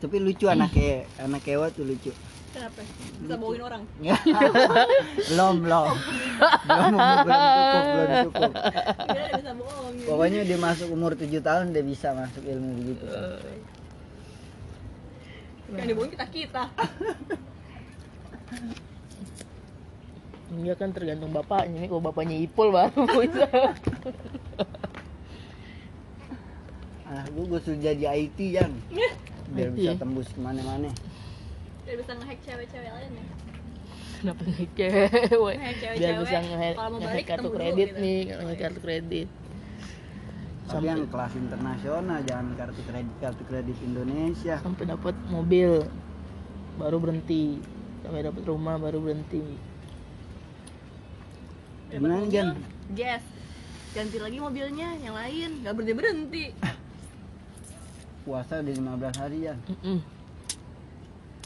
tapi lucu anak kayak anak kewa tuh lucu Kenapa? Bisa bawain orang. belum belum belum belum cukup belum cukup bisa bohong. gitu. pokoknya dia masuk umur 7 tahun dia bisa masuk ilmu begitu Yang dibohongin kita kita. Iya kan tergantung bapaknya nih kalau bapaknya Ipul baru bisa. ah gue gue sudah jadi IT yang biar IT bisa ya? tembus ke mana-mana Biar bisa ngehack cewek-cewek lain ya. Kenapa ngehack cewek? Biar bisa ngehack balik kartu kredit gitu. nih, ngehack kartu kredit. tapi yang kelas internasional jangan kartu kredit kartu kredit Indonesia sampai dapat mobil baru berhenti. Sampai dapat rumah baru berhenti. gimana Jan Gas. Ganti lagi mobilnya yang lain, nggak berhenti berhenti. puasa di 15 hari Jan Mm-mm.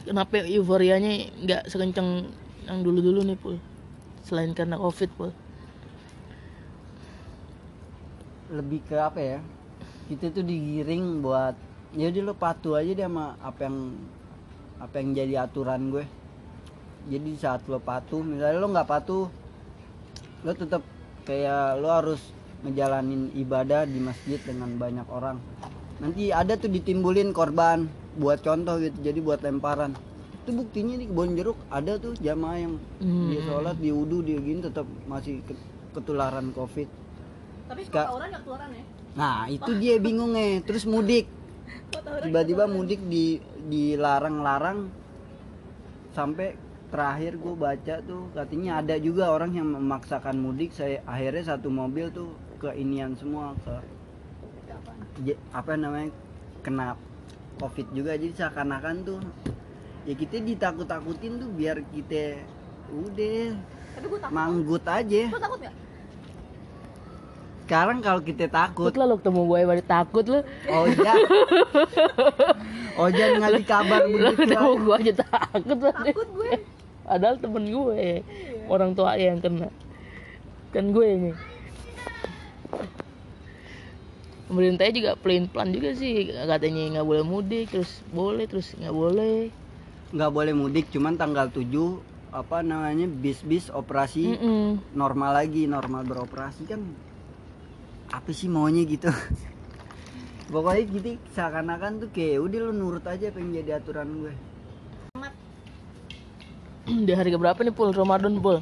Kenapa euforianya nggak sekencang yang dulu-dulu nih pul? Selain karena covid pul. lebih ke apa ya kita tuh digiring buat ya udah lo patuh aja deh sama apa yang apa yang jadi aturan gue jadi saat lo patuh misalnya lo nggak patuh lo tetap kayak lo harus ngejalanin ibadah di masjid dengan banyak orang nanti ada tuh ditimbulin korban buat contoh gitu jadi buat lemparan. Itu buktinya di kebun jeruk ada tuh jamaah yang Hmm. dia sholat dia wudhu dia gini tetap masih ke- ketularan covid. Tapi Ska- kalau tawuran nggak ketularan ya. Nah itu dia bingungnya Terus mudik. Tiba-tiba mudik di dilarang-larang. Sampai terakhir gue baca tuh Katanya ada juga orang yang memaksakan mudik. Saya Akhirnya satu mobil tuh ke inian semua ke apa namanya kena covid juga jadi seakan-akan tuh ya kita ditakut-takutin tuh biar kita udah Tapi gue takut. manggut aja Gue takut sekarang kalau kita takut Takut lah lo ketemu gue baru takut lo. Oja Oja ngasih kabar Lo begitu ketemu aja. gue aja takut lo. Takut gue. Padahal temen gue orang tua yang kena. Kan gue ini. Pemerintahnya juga pelin pelan juga sih katanya nggak boleh mudik terus boleh terus nggak boleh. nggak boleh mudik cuman tanggal 7 apa namanya bis-bis operasi Mm-mm. normal lagi normal beroperasi kan apa sih maunya gitu pokoknya gitu seakan-akan tuh kayak udah lu nurut aja apa yang jadi aturan gue Di hari keberapa nih pul Ramadan pul?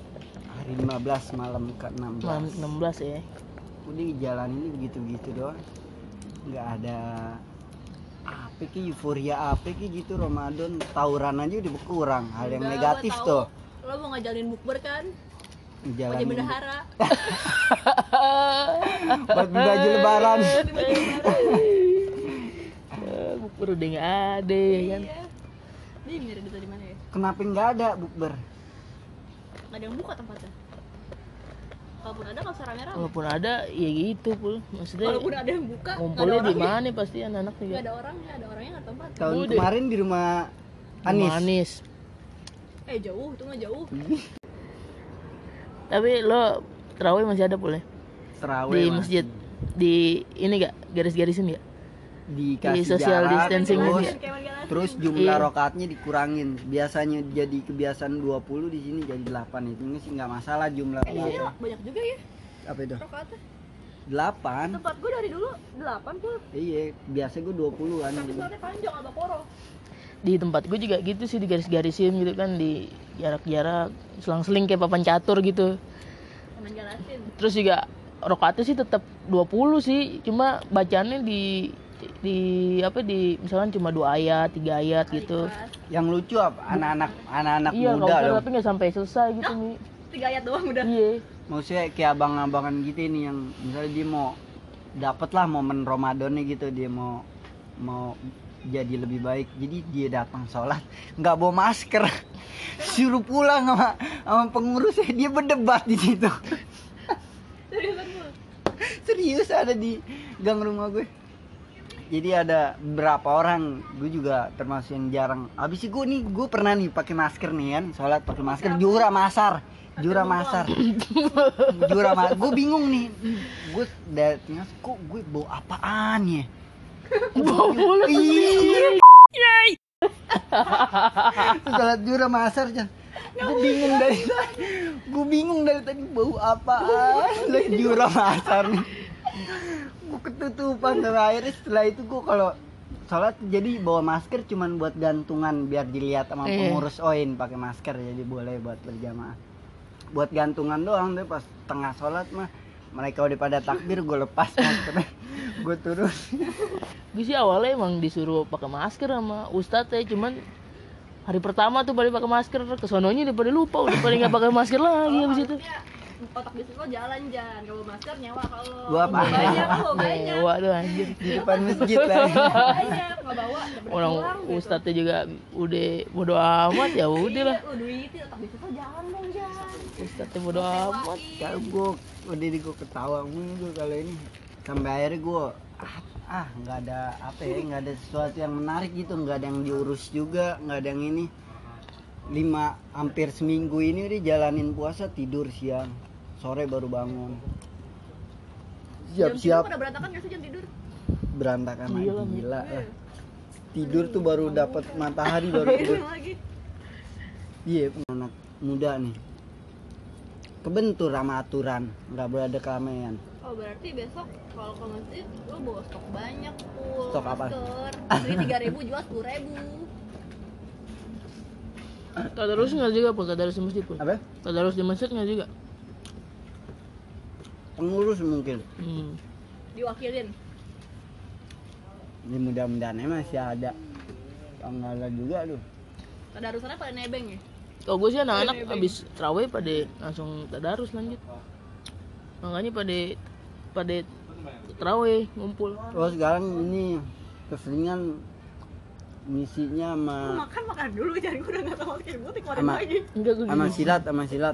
hari 15 malam ke 16 Malam 16 ya. Udah jalan ini begitu-begitu doang nggak ada apa ki euforia apa ki gitu Ramadan tawuran aja udah berkurang hal yang Enggak, negatif tahu. tuh Lo mau ngajalin bukber kan? Wajah jalanin bendahara. buat baju lebaran Bukber udah nggak ada ya kan. Iya. Dia nyari duit di mana ya? kenapa nggak ada bukber Nggak ada yang buka tempatnya. Kalaupun ada nggak usah rame-rame. Walaupun ada ya gitu pul. Maksudnya Kalaupun ada yang buka, ngumpulnya di mana pasti anak-anak juga. Nggak ada orangnya, ada orangnya nggak tempat. tahun Udah. kemarin di rumah Rumah Anis Anis. Eh jauh, itu mah jauh. Tapi lo terawih masih ada pul ya? terawih Di masih. masjid. Di ini gak garis-garisin gak? Dikasih Di social jarak, distancing terus, gitu ya? Terus jumlah Iya. rokaatnya dikurangin biasanya jadi kebiasaan 20 di sini jadi 8 itu sih nggak masalah jumlah Eh, ini banyak juga ya apa itu rokaatnya. 8 Tempat gue dari dulu 8 pul. iya biasa gue 20 kan Tapi soalnya panjang abah poro. Di tempat gue juga gitu sih di garis-garisin gitu kan di jarak-jarak selang-seling kayak papan catur gitu. Terus juga rokaatnya sih tetap 20 sih, cuma bacaannya di di apa di misalkan cuma dua ayat, tiga ayat gitu. Yang lucu apa anak-anak anak-anak Iya, muda loh tapi nggak sampai selesai gitu nih. Tiga ayat doang udah. Iya. maksudnya kayak abang-abangan gitu nih yang misalnya dia mau dapet lah momen Ramadannya gitu dia mau mau jadi lebih baik jadi dia datang sholat nggak bawa masker suruh pulang sama sama pengurusnya dia berdebat di situ serius ada di gang rumah gue jadi ada beberapa orang gue juga termasuk yang jarang. Habis itu gue nih gue pernah nih pakai masker nih kan sholat pakai masker. Jura masar jura masar. Jura masar gue bingung nih. Gue dari kok gue bawa apaan ya? Bawa mulu. Iya. Terus sholat zuhur sama asar Chan gue bingung dari tadi. Gue bingung dari tadi bau apaan. Lagi zuhur sama asar nih gue ketutupan sampai akhirnya setelah itu gue kalau sholat jadi bawa masker cuman buat gantungan biar dilihat sama Iya. pengurus oin pakai masker jadi boleh buat berjamaah. Buat gantungan doang deh pas tengah sholat mah mereka udah pada takbir gue lepas maskernya gue turun. Gue sih awalnya emang disuruh pakai masker sama ustadz ya cuman hari pertama tuh pada pakai masker kesononya udah pada lupa udah pada nggak pakai masker lagi habis itu. Harusnya otak bisnis lo jalan jangan kalau masker nyewa kalau Gua apa? banyak lo banyak. Nyewa tuh anjir. Di depan masjid lah. Banyak nggak bawa orang gitu. ustadznya juga udah bodo amat ya udah lah. Iya, lo duitin otak bisnis lo jalan dong jangan ustadznya bodo amat. kalau gue udah di gue ketawa mulu gue kalau ini. Sampai akhirnya gue ah ah nggak ada apa ya nggak ada sesuatu yang menarik gitu. Nggak ada yang diurus juga nggak ada yang ini. Lima hampir seminggu ini udah jalanin puasa tidur siang sore baru bangun. Jam siap-siap tidur pada berantakan nggak sih jam tidur? Berantakan lagi Gila, gila. Lah tidur tuh baru dapat matahari baru tidur. lagi. Iya anak muda nih. Kebentur sama aturan nggak boleh ada keramaian Oh berarti besok kalau ke masjid lo bawa stok banyak full Stok apa? beli tiga ribu jual sepuluh ribu. Tadarus nggak juga pun tadarus di masjid pun apa? Tadarus di masjid nggak juga pengurus mungkin. Hmm. diwakilin? Ini mudah-mudahan masih ada. Ada juga tuh tadarusannya pada nebeng ya? Kalau gue sih anak-anak habis terawih pada langsung tadarus lanjut. Makanya pada pada terawih ngumpul. Terus sekarang ini keseringan misinya sama Lu makan makan dulu jangan gue udah nggak tahu makin gue lagi. Enggak gue sama silat sama silat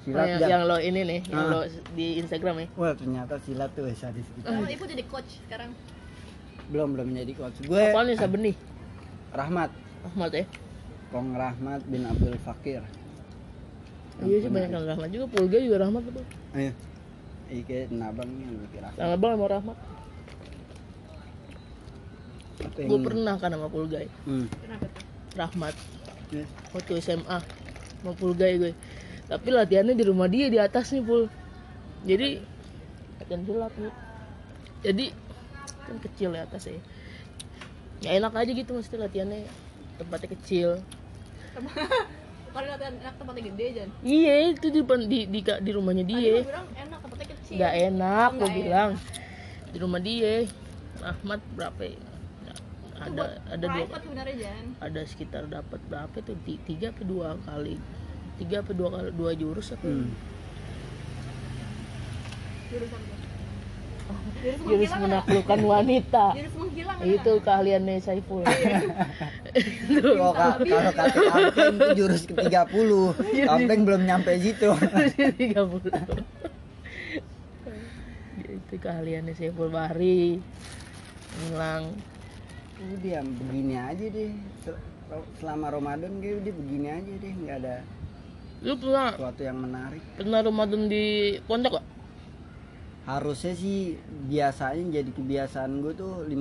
silat yang, yang lo ini nih yang Ah. lo di Instagram ya? Wah ternyata silat tuh sadis kita kalau ibu jadi coach sekarang? Belum belum jadi coach. Gue apaan nih Sabeni Rahmat. Ahmad ya? Kong Rahmat bin Abdul Fakir. Iya sih banyak yang Rahmat juga. Pulga juga Rahmat tuh ayo Ike nabang yang lebih Rahmat. Yang abang sama Rahmat. Apa gue yang- pernah kan sama Pulgai hmm. kenapa tuh? Rahmat. Ya. waktu SMA sama Pulgai gue tapi latihannya di rumah dia di atas nih Pul. Jadi latihan silat nih jadi kan kecil ya atas ya ya enak aja gitu mesti latihannya. Tempatnya kecil. Kalau latihan enak tempatnya gede jangan iya itu di di di, di rumahnya dia. Bilang enak tempatnya kecil. Nggak enak gue bilang. Di rumah dia. Rahmat berapa ya? Itu ada ada dua. ada sekitar dapat berapa tuh Ti- tiga apa dua kali tiga apa dua kali dua jurus apa? Hmm. jurus jurus menaklukkan wanita. Jurus menghilang itu keahliannya Saiful. Itu Oh, ka- kalau kata Kampeng itu jurus ke 30 Kampeng belum nyampe situ. Tiga puluh. Itu keahliannya Saiful. Bahri hilang udah begini aja deh. Sel- selama Ramadan udah begini aja deh. Nggak ada lu pernah sesuatu yang menarik pernah Ramadan di pondok gak? harusnya sih biasanya jadi kebiasaan gue tuh 15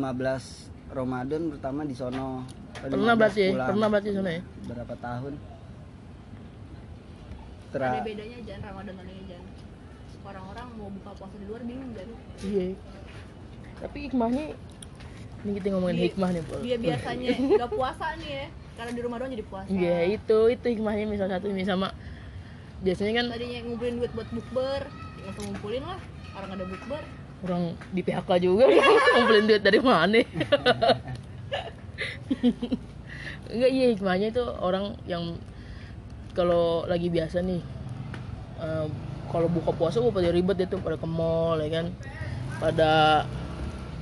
Ramadan pertama di sono pernah 15 berarti ya? pulang. pernah berarti sana ya berapa tahun ada Tera bedanya jangan Ramadan dan ini jangan orang-orang mau buka puasa di luar bingung kan iya tapi hikmahnya ini kita ngomongin Iya. hikmah nih Pul dia biasanya nggak puasa nih ya karena di rumah doang jadi puasa. Iya itu itu hikmahnya misal satu ini sama biasanya kan tadinya ngumpulin duit buat bukber ya usah ngumpulin lah orang ada bukber. orang di PHK juga ngumpulin duit dari mana? Enggak iya hikmahnya itu orang yang kalau lagi biasa nih eh, kalau buka puasa gue pada ribet itu pada ke mall ya kan? Pada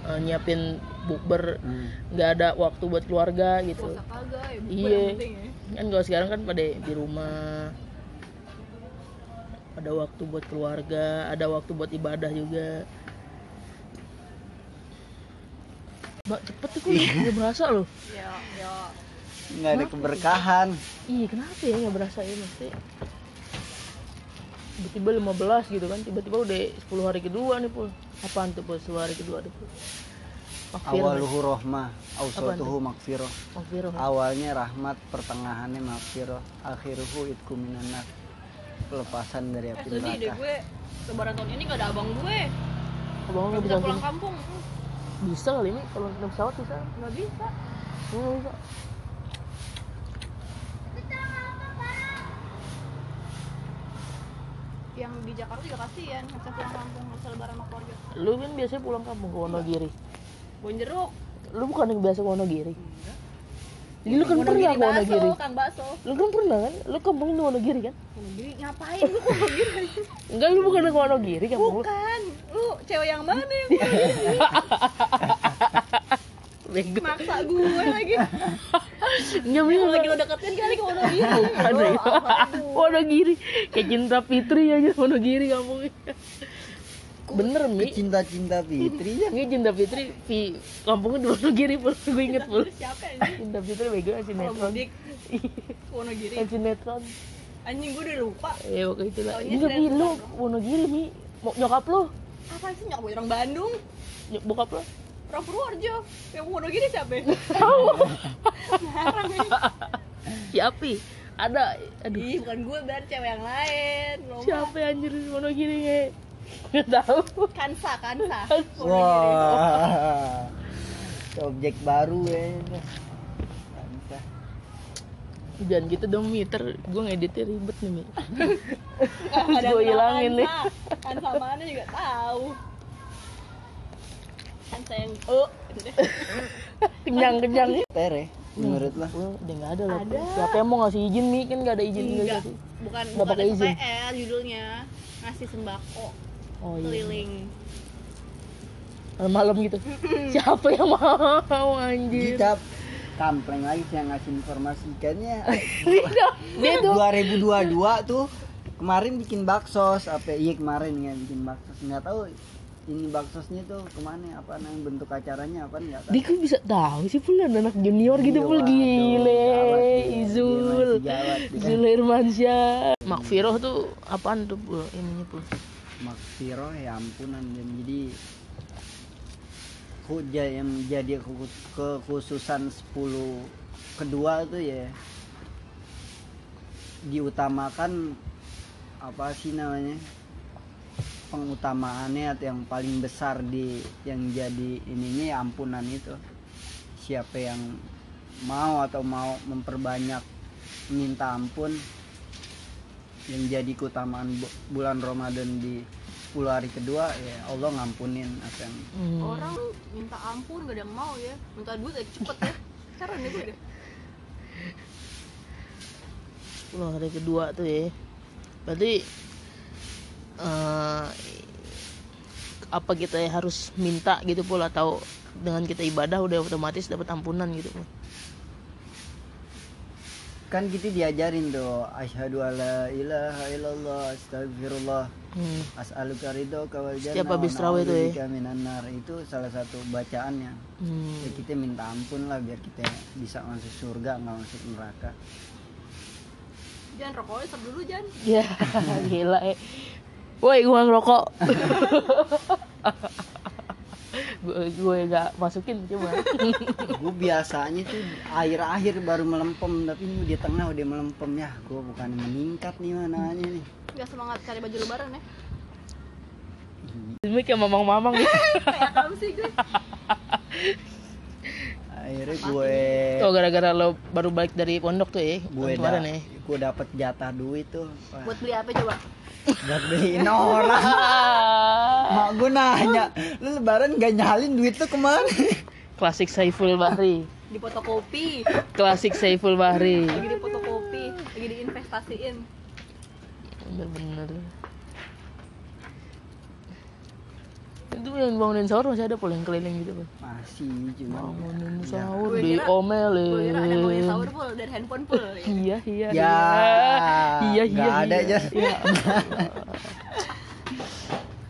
eh, nyiapin bukber. Hmm. nggak ada waktu buat keluarga gitu. Ya Iya. ya. Kan kalau sekarang kan pada di rumah. Ada waktu buat keluarga ada waktu buat ibadah juga. Mbak cepet tuh kok nggak berasa loh. Ya ya nggak ada keberkahan. Iya kenapa ya nggak berasa ya mesti tiba-tiba 15 gitu kan tiba-tiba udah 10 hari kedua nih pul. Apaan tuh pul? 10 hari kedua pul. Makfirah. Awaluhu rohmah ausatuhu makfiroh awalnya rahmat pertengahannya makfiroh akhiruhu itku minanar pelepasan dari Eh api sedih deh neraka. gue. Lebaran tahun ini gak ada abang gue. Abang Gak nggak bisa pulang sini. kampung. Bisa kali ini kalau naik pesawat bisa. Gak bisa. Nggak bisa. Yang di Jakarta juga kasihan bisa pulang kampung bisa lebaran sama keluarga. Lu kan biasanya pulang kampung ke Wonogiri. Bon jeruk Lu bukan yang biasa ke Wonogiri. Jadi lu kan pernah ke Wonogiri. Kang bakso Lu kan pernah kan? Lu kampung di Wonogiri kan? Wonogiri ngapain lu ke Wonogiri Enggak, lu bukan ke Wonogiri lu. Bukan Lu cewek yang mana yang Bego. maksa gue lagi Enggak lagi lo deketin kali ke Wonogiri. Aduh. Wonogiri. Kayak cinta Fitri aja Wonogiri kampungnya. Bener Mi. cinta-cinta Fitri ya Ini cinta Fitri di kampungnya di Wonogiri pul. Gue inget pul. Terus siapa ini? Cinta Fitri bego sinetron. Wonogiri Kan sinetron. Anjing gue udah lupa Eh waktu itu lah. Mi sinetron lu. Wonogiri Mi. Mau nyokap lu? Apa sih nyokap orang Bandung Nyok bokap lu? Orang Purworejo Yang Wonogiri siapa ya? Ini Siapa? Ada. Aduh. Ih bukan gue biar cewek yang lain. Siapa yang anjir Wonogiri nge? Nggak tahu. Kansa, Kansa wah objek baru ya Mantap. Jangan gitu dong Mi, ntar gue ngeditnya ribet nih Mi Nggak nama hilangin nih. Kansa. Kansa mana juga tahu Kansa yang oh gitu deh. Kenyang-kenyang tere menurut lah Wah, udah nggak ada lah. Siapa yang mau ngasih izin Mi? Kan nggak ada izin nggak Enggak, sih. bukan Nggak bukan pakai izin. SPL judulnya ngasih sembako Oh iya. keliling. Malam gitu. Siapa yang mau anjir? kita kampleng lagi sih yang ngasih informasikannya Dia tuh 2022 tuh kemarin bikin baksos. Apa? Iya kemarin ya bikin baksos. Nggak tahu ini baksosnya tuh ke mana apa namanya bentuk acaranya apa nggak tahu. Dia kok bisa tahu sih pul ada anak junior gitu Iya, pul waduh, gile Izul. Izul Irmansyah Makfiroh tuh apaan tuh pul ininya pul Maksiro ya ampunan dan jadi huja yang jadi ke- kekhususan 10 kedua tuh ya diutamakan apa sih namanya pengutamaannya atau yang paling besar di yang jadi ininya ya ampunan itu. Siapa yang mau atau mau memperbanyak minta ampun yang jadi keutamaan bu- bulan Ramadan di 10 hari kedua ya Allah ngampunin apa yang Hmm. orang minta ampun gak ada yang mau ya minta duit aja cepet ya heran deh gue deh Loh, hari kedua tuh ya. Berarti eh apa kita ya harus minta gitu pul atau dengan kita ibadah udah otomatis dapat ampunan gitu pul. Kan kita diajarin tuh asyhadu alla ilaha illallah astagfirullah Hmm. as'aluka ridho kawal Setiap habis tarawih itu ya? minan nar itu salah satu bacaannya Hmm. ya kita minta ampun lah biar kita bisa masuk surga nggak masuk neraka jangan rokoknya stop dulu jangan Ya, gila eh. Woi, gua ngerokok. gue gak masukin coba. gue biasanya tuh akhir-akhir baru melempem tapi ini di tengah udah melempem ya gue bukan meningkat nih mananya nih nggak semangat cari baju lebaran ya Ini kayak mamang-mamang gitu. kayak kamu sih gue akhirnya gue Oh, gara-gara lo baru balik dari pondok tuh ya. gue da- ya. gue dapet jatah duit tuh Wah, buat beli apa coba buat beliin orang mak gue nanya lu lebaran gak nyalin duit tuh ke mana Klasik Saiful Bahri. di fotokopi Klasik Saiful Bahri. lagi di fotokopi lagi diinvestasiin Bener-bener. Itu yang bangunin sahur masih ada pul yang keliling gitu pul. masih cuma Bangunin Ya. sahur Gue kira- diomelin. gue kira ada ngomongin sahur full dari handphone full ya. Iya iya. ya iya iya. nggak ada iya. aja Iya.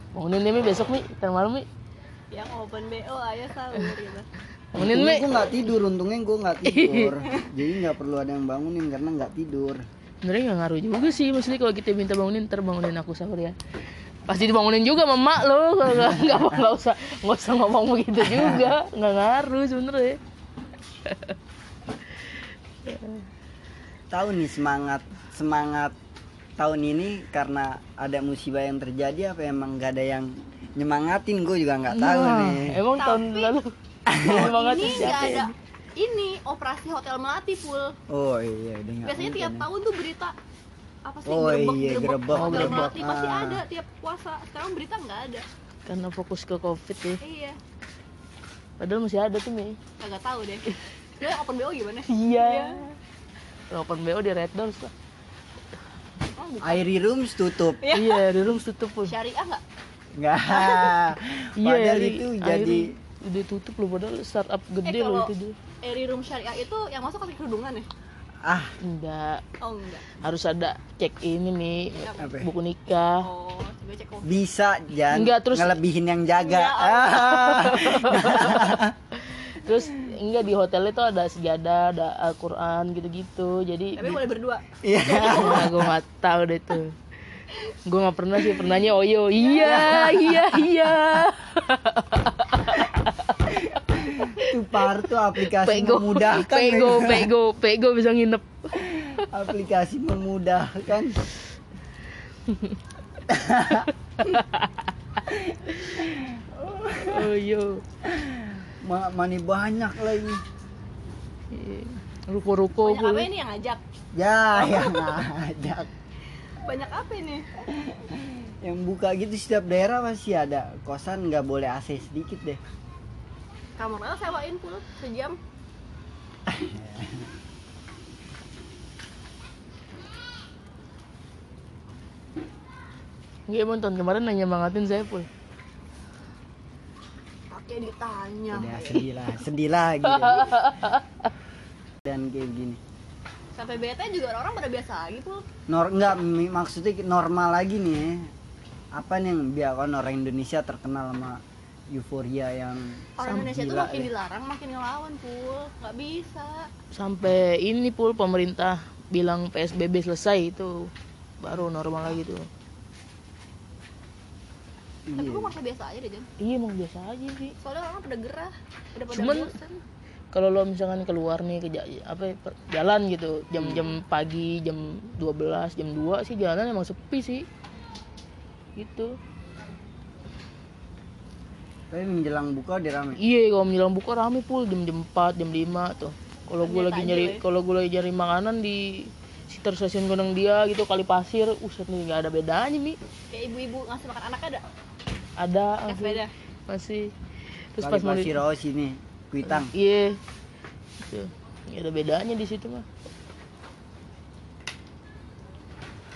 Bangunin deh Mi besok Mi, ntar malam Mi. yang open bo ayo sahur gitu Bangunin Mi. gue nggak tidur untungnya gue nggak tidur jadi nggak perlu ada yang bangunin karena nggak tidur Sebenarnya nggak ngaruh juga sih, maksudnya kalau kita minta bangunin, ntar bangunin aku sahur ya. Pasti dibangunin juga sama mak lo nggak nggak usah nggak usah ngomong begitu juga. Nggak ngaruh sebenernya. Tahu nih semangat semangat tahun ini karena ada musibah yang terjadi apa emang gak ada yang nyemangatin? Gue juga nggak tahu Nah, nih. emang tahun Tapi- lalu Tahun banget ini nggak ada ini operasi hotel melati full. Oh iya nggak biasanya tiap ya. tahun tuh berita apa sih Oh, gerebek, iya, gerebek gerebek, hotel gerebek. melati pasti Ah. ada tiap puasa. Sekarang berita nggak ada. Karena fokus ke covid ya. Iya. Padahal masih ada tuh Mei nggak tahu deh. Dia open bo gimana? Iya. Open bo di red doors lah oh, bukan. Airy Rooms tutup. Iya. iya di room tutup pun. Syariah nggak? Nggak. Iya padahal itu jadi udah tutup loh padahal startup gede Eh, loh itu dulu Eri room syariah itu yang masuk kasih kerudungan ya ah. Enggak. Oh enggak. Harus ada cek ini nih apa? buku nikah. Oh cek oh bisa jangan Enggak, terus- ngelebihin yang jaga. Ya ah. terus enggak di hotel itu ada sejadah ada Al-Quran gitu-gitu. Jadi tapi boleh berdua. Iya. nah, gue nggak tahu deh tuh. Gue nggak pernah sih pernahnya Oyo iya iya iya itu par tuh aplikasi pego memudahkan pego pego. pego bisa nginep. Aplikasi memudahkan. Oyo Ma mani banyak lagi. Ruko-ruko banyak pun apa ini yang ngajak? Ya yang ngajak. Banyak apa ini? Yang buka gitu setiap daerah masih ada. Kosan nggak boleh AC sedikit deh kamarnya sewain full sejam. Nggak emang tahun kemarin nanya bangetin saya pun. Pakai ditanya udah sedih lah sedih lagi dan kayak gini. Sampai bete juga orang pada biasa lagi full Nor nggak mi- maksudnya normal lagi nih. Apa nih yang biar orang Indonesia terkenal sama euforia yang orang Indonesia tuh gila makin deh. dilarang makin ngelawan full nggak bisa. Sampai ini pul pemerintah bilang PSBB selesai itu baru normal lagi tuh. Tapi Iya. gue merasa biasa aja deh Jan iya emang biasa aja sih. Soalnya orang pada gerah udah pada Cuman- kalau lo misalkan keluar nih ke apa ya, jalan gitu jam-jam Hmm. pagi jam 12 jam 2 sih jalanan emang sepi sih. Gitu tapi menjelang buka udah rame. Iya kalau menjelang buka rame pul jam jam 4 jam 5 tuh. Kalau gue lagi nyari weh. kalau gue lagi nyari makanan di sekitar stasiun Gondang Dia gitu kali pasir uset nih nggak ada bedanya mi. Kayak ibu-ibu ngasih makan anaknya ada? Ada masih. masih. Terus Kali pas mau di- Pasir oh sini kuitang. Iya. Nggak ada bedanya di situ mah.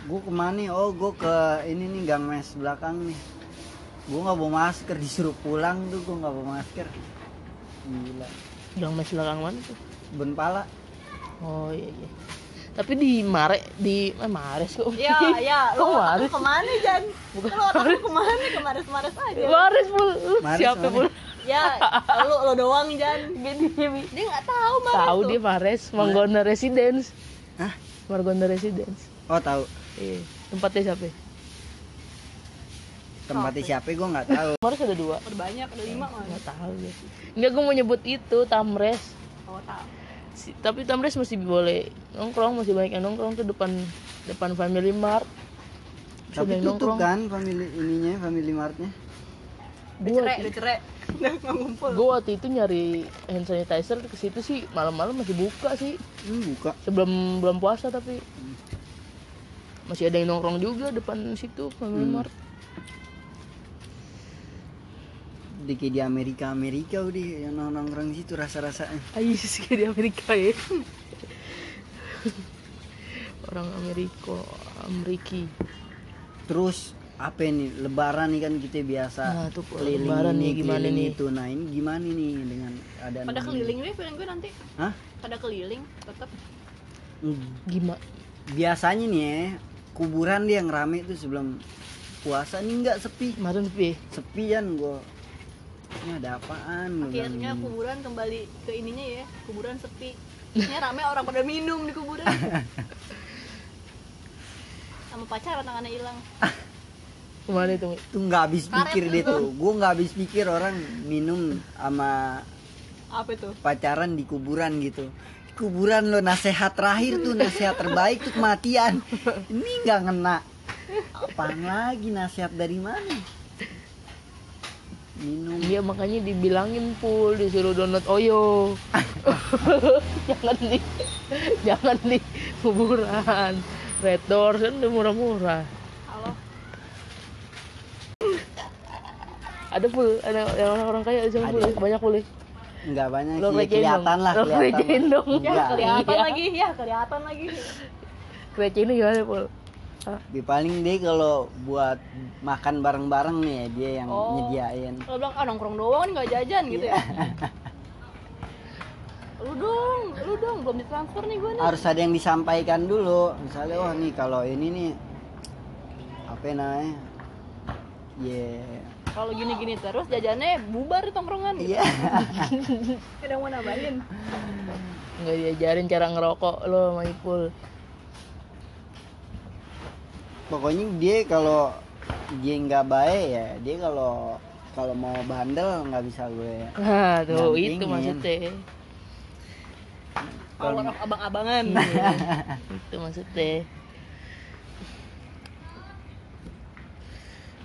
gue ke mana nih? oh gue ke ini nih gang mes belakang nih gue nggak bawa masker disuruh pulang tuh gue nggak bawa masker gila Gang mes belakang mana tuh? benpala Oh iya iya. Tapi di Mare di eh, Mares kok. ya ya Kok lo otak Mares? lu ke mana Jan Bukan otak lu ke mana kemarin kemarin aja Mares pul. Lu Mares Siapa pul? ya lo lo doang Jan dia nggak tahu Mares Tahu dia Mares, Manggona Residence. Hah? Margonda Residence. oh tahu Iya. Tempatnya siapa? Tempatnya siapa gue nggak tahu. Mares ada dua. ada banyak ada lima malah Nggak tahu ya. Enggak gue mau nyebut itu Tamres. oh tahu Si- tapi Tamres masih boleh nongkrong, masih banyak yang nongkrong tuh depan depan Family Mart. Tapi ada yang tutup kan family ininya family martnya? Cerai udah cerai. Udah nggak ngumpul. Gue waktu itu nyari hand sanitizer ke situ sih malam-malam masih buka sih. Hmm, buka. Sebelum belum puasa tapi. Masih ada yang nongkrong juga depan situ Family Hmm. Mart di kayak di Amerika Amerika udah yang nongkrong situ rasa rasanya ayo sih kayak di Amerika ya. Orang Amerika Ameriki. Terus apa nih lebaran nih kan kita biasa Nah, tuh, keliling lebaran ini, nih, gimana nih? itu. Nah ini gimana nih dengan keadaan pada keliling deh feeling gue nanti. Hah? pada keliling tetap Hmm, gimana biasanya nih ya kuburan dia yang rame tuh sebelum puasa. Nih nggak sepi. Kemarin sepi. Sepian gua ini ada apaan akhirnya kuburan kembali ke ininya ya kuburan sepi ini rame orang pada minum di kuburan sama pacaran tangannya hilang Ke mana itu? Mi? Tuh nggak habis pikir dia tuh. Gue nggak habis pikir orang minum sama Apa itu? pacaran di kuburan gitu. Di kuburan lo nasehat terakhir tuh nasehat terbaik tuh kematian. Ini nggak ngena. Apaan lagi nasihat dari mana? Minum. Dia makanya dibilangin pul disuruh download Oyo. jangan di jangan di kuburan. Red Doors kan udah murah-murah. Halo. Ada pul, ada yang orang-orang kaya sana pul, banyak pul. ya? Nggak banyak Lo sih kelihatan lah Lo kelihatan. dong. Ya Enggak. kelihatan lagi, ya kelihatan lagi. Kerece ini gimana pul? Ah, Di paling deh kalau buat makan bareng-bareng nih ya, dia yang Oh. nyediain. Kalau bilang ah nongkrong doang nih nggak jajan gitu ya. lu dong, lu dong belum ditransfer nih gue nih. Harus ada yang disampaikan dulu. Misalnya wah nih kalau ini nih apa namanya? Ya. Kalau gini-gini terus jajannya bubar di tongkrongan. gitu. Iya. Ada mau nambahin. nggak diajarin cara ngerokok lo sama Ipul. Pokoknya dia kalau dia nggak baik ya, dia kalau kalau mau bandel nggak bisa gue. Nah, tuh Nyampingin. itu maksudnya. Kalau abang-abangan. itu maksudnya.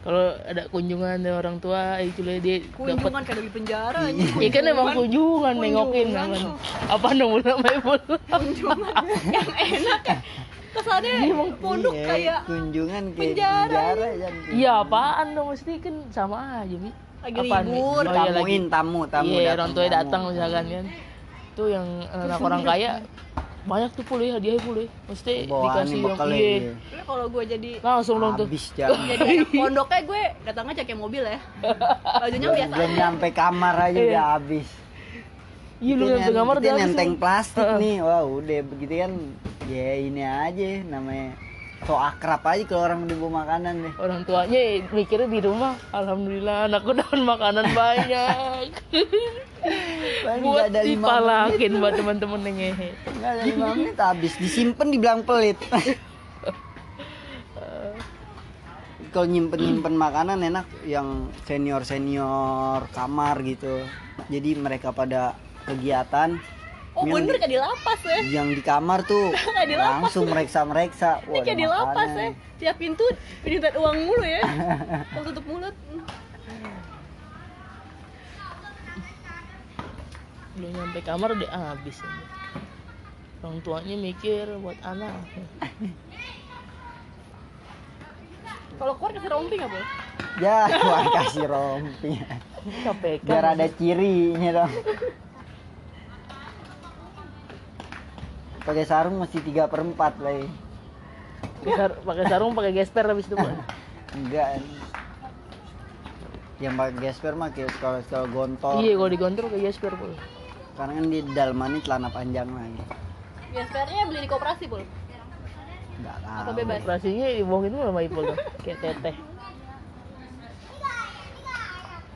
Kalau ada kunjungan dari orang tua, itu lah dia dapat Kunjungan kayak di penjara anjing. Ya kan emang kunjungan nengokin Kunjungan. kan. Apa dong nama Ipul? kunjungan yang enak ya. Kesannya pondok Iya, kayak kunjungan kayak penjara penjara ya. Iya apaan dong mesti kan sama aja bi. Lagi Apaan, Mi? libur. Oh, iya, lagi. Tamuin tamu, tamu Iya datang, orang tua tamu. datang misalkan kan. Tuh yang anak orang kaya banyak tuh pulih hadiah pulih. Mesti Bawaan dikasih nih yang iya. ya. Kalau gue jadi Langsung dong tuh. Jadi pondoknya gue datangnya cek mobil ya. Bajunya biasa Belum aja. nyampe kamar aja Iya. udah habis. Iya lu Kita yang nen- kamar kita udah habis nenteng plastik nih. Wah, udah begitu kan. Ya ini aja namanya so akrab aja kalau orang udah bawa makanan deh. Orang tuanya mikirnya di rumah, alhamdulillah anakku dapat makanan banyak. Buat ada dipalakin buat teman-teman yang ngehe. Nggak ada lima menit habis disimpan dibilang pelit. kalau nyimpen nyimpen makanan enak yang senior senior kamar gitu. Jadi mereka pada kegiatan Oh yang, bener kayak di lapas ya. yang di kamar tuh di lapas. langsung meriksa. Ini kayak di lapas ya. Tiap pintu pintu uang mulu ya. Kalau tutup mulut. Belum nyampe kamar udah habis. ini. Orang tuanya mikir buat anak. Kalau keluar kasih rompi nggak boleh? Ya, gua kasih rompi. Biar ada cirinya dong. Pakai sarung mesti 3 per 4 lagi. Pakai sar- pakai sarung pakai gesper habis itu. Enggak. Yang pakai gesper mah kayak kalau kalau gontor. Iya, kalau digontrol kayak gesper, Pul. Karena kan di dalamannya celana panjang lagi. Ya sebenarnya beli di koperasi pul. Enggak Apa tahu. bebas? Operasinya dibohongin dulu sama Ipul tuh. Kayak teteh.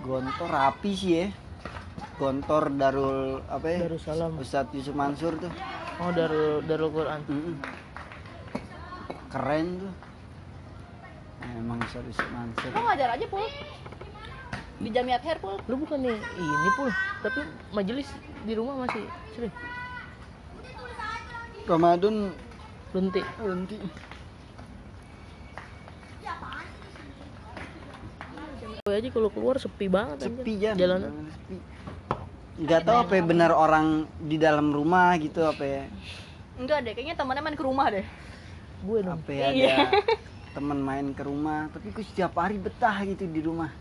Gontor rapi sih ya. Gontor Darul apa ya? Darussalam. Ustadz Yusuf Mansur tuh. Oh, Darul Darul Quran. Mm-mm. Keren tuh. Emang Yusuf Mansur. Lo ngajar aja pul. Di Jamiat Hair pul. Lu bukan nih ini pul, tapi majelis di rumah masih sering. Ramadan Berhenti. berhenti. Gue aja kalau keluar sepi banget. Sepi Jan. Jalanan. Sepi. Nggak tahu apa ya benar orang di dalam rumah gitu apa ya. Enggak deh, kayaknya temannya main ke rumah deh. Gue dong. Apa ya Iya. ada teman main ke rumah, tapi gue setiap hari betah gitu di rumah.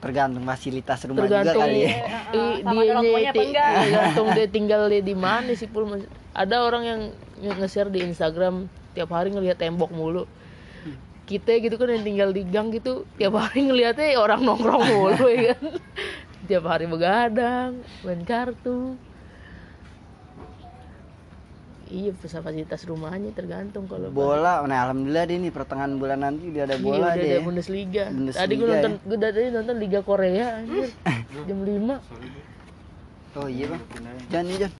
Tergantung fasilitas rumah Tergantung juga kali ya. i- sama ada orang tuanya apa ti- enggak. tergantung dia tinggal di di mana sih pul. Ada orang yang nge- nge-share di Instagram tiap hari ngelihat tembok mulu. Kita gitu kan yang tinggal di gang gitu tiap hari ngelihatnya orang nongkrong mulu ya kan. tiap hari begadang, main kartu. Iya fasilitas rumahnya tergantung kalau Bola, nah alhamdulillah deh nih pertengahan bulan nanti udah ada Iya, bola udah deh. ada ya. Bundesliga. Bundesliga Tadi gue ya. nonton, gue tadi nonton Liga Korea anjir. Jam 5. Oh iya bang. Jangan nih Jan.